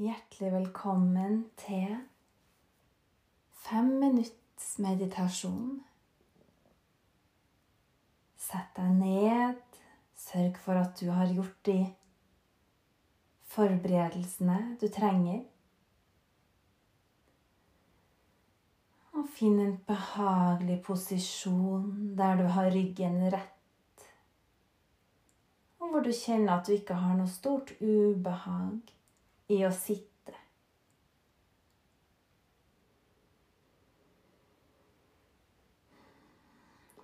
Hjertelig velkommen til fem minutts meditasjon. Sett deg ned. Sørg for at du har gjort de forberedelsene du trenger. Og finn en behagelig posisjon der du har ryggen rett, og hvor du kjenner at du ikke har noe stort ubehag i å sitte.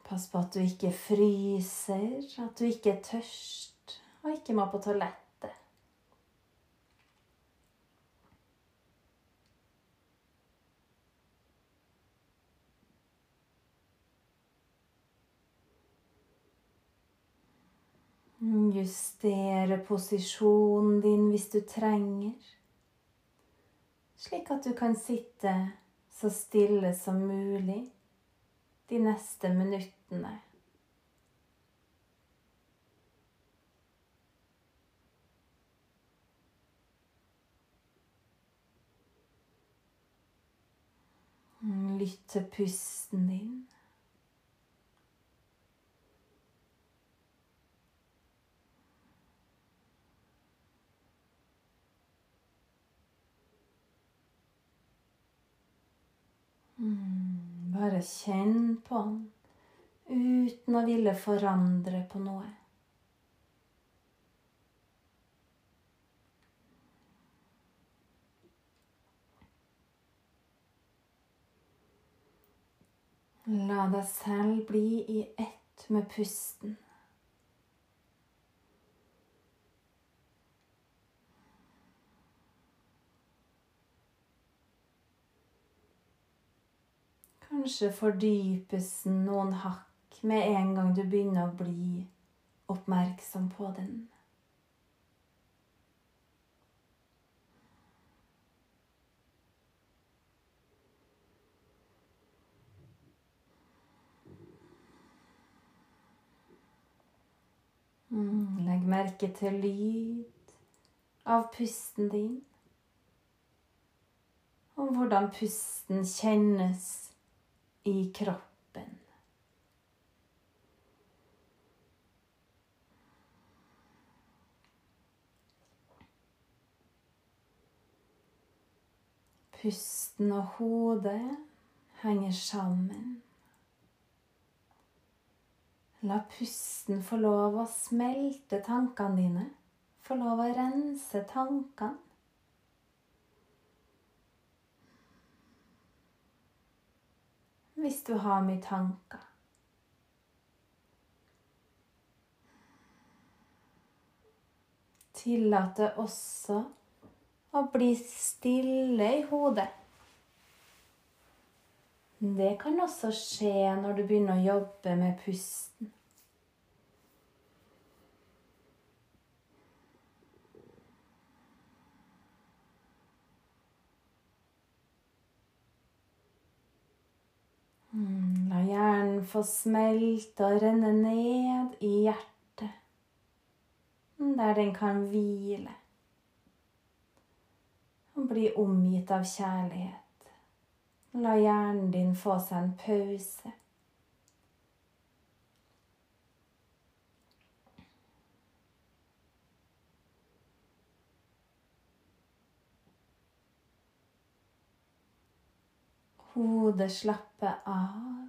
Pass på at du ikke fryser, at du ikke er tørst og ikke må på toalettet. Justere posisjonen din hvis du trenger, slik at du kan sitte så stille som mulig de neste minuttene. Lytt til pusten din. Mm, bare kjenn på den uten å ville forandre på noe. La deg selv bli i ett med pusten. Kanskje fordypes noen hakk med en gang du begynner å bli oppmerksom på den. Mm, legg merke til lyd av pusten din, og hvordan pusten kjennes i kroppen. Pusten og hodet henger sammen. La pusten få lov å smelte tankene dine, få lov å rense tankene. Hvis du har mye tanker. Tillate også å bli stille i hodet. Det kan også skje når du begynner å jobbe med pusten. Mm, la hjernen få smelte og renne ned i hjertet, der den kan hvile og bli omgitt av kjærlighet. La hjernen din få seg en pause. Hodet slapper av.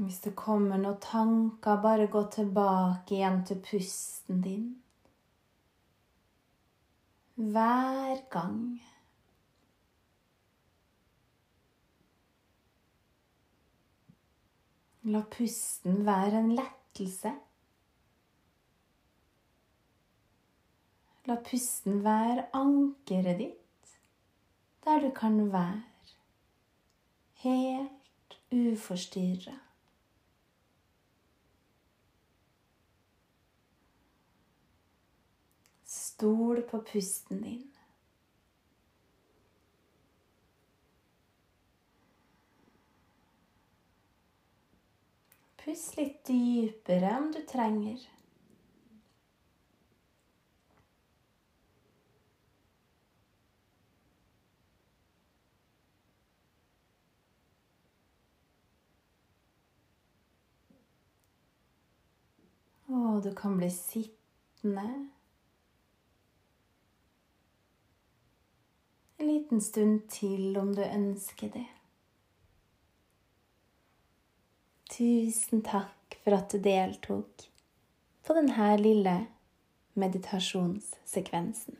Hvis det kommer noen tanker, bare gå tilbake igjen til pusten din. Hver gang. La pusten være en lettelse. La pusten være ankeret ditt, der du kan være helt uforstyrra. Stol på pusten din. Pust litt dypere om du trenger. Og du kan bli sittende liten stund til om du ønsker det. Tusen takk for at du deltok på denne lille meditasjonssekvensen.